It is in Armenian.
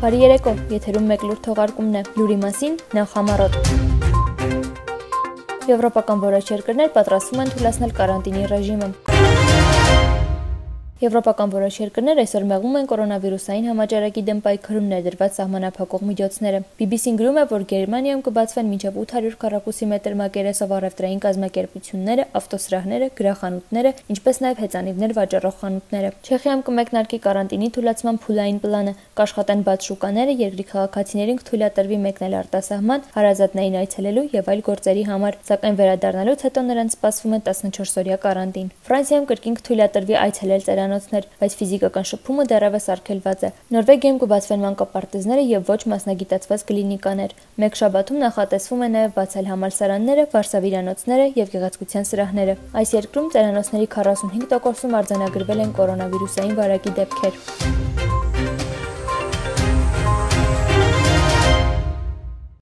Բարի երեկո, եթերում մեկ լուր թողարկումն է։ Լուրի մասին նախ համառոտ։ Եվրոպական որոշ երկրներ պատրաստվում են թույլատրել կարանտինի ռեժիմը։ Եվրոպական որոշ երկրներ այսօր մեղում են կորոնավիրուսային համաճարակի դեմ պայքարում ներդրված սահմանափակող միջոցները։ BBC-ն գրում է, որ Գերմանիայում կբացվեն մինչև 800 քառակուսի մետր մակերեսով առևտրային կազմակերպությունները, ավտոսրահները, գրախանութները, ինչպես նաև հեծանիվներ վաճառող խանութները։ Չեխիայում կմեկնարկի կարանտինի թույլատման փուլային պլանը, կաշխատեն բաց շուկաները, երկրի քաղաքացիներին կթույլատրվի մեկնել արտասահման, հարազատներին այցելելու եւ այլ գործերի համար, սակայն վերադառնալուց հետո նրանց սպասվում է 14-օրյա կարանտին։ Ֆրանսիայում կրկին կթույլատրվի այցելել ծերան հյուրանոցներ, բայց ֆիզիկական շփումը դեռևս արգելված է։ Նորվեգիայում կբացվեն մանկապարտեզները եւ ոչ մասնագիտացված կլինիկաներ։ Մեկ շաբաթում նախատեսվում է նաեւ բացել համալսարանները, վարսավիրանոցները եւ գեղեցկության սրահները։ Այս երկրում ծերանոցների 45%-ում արձանագրվել են կորոնավիրուսային վարակի դեպքեր։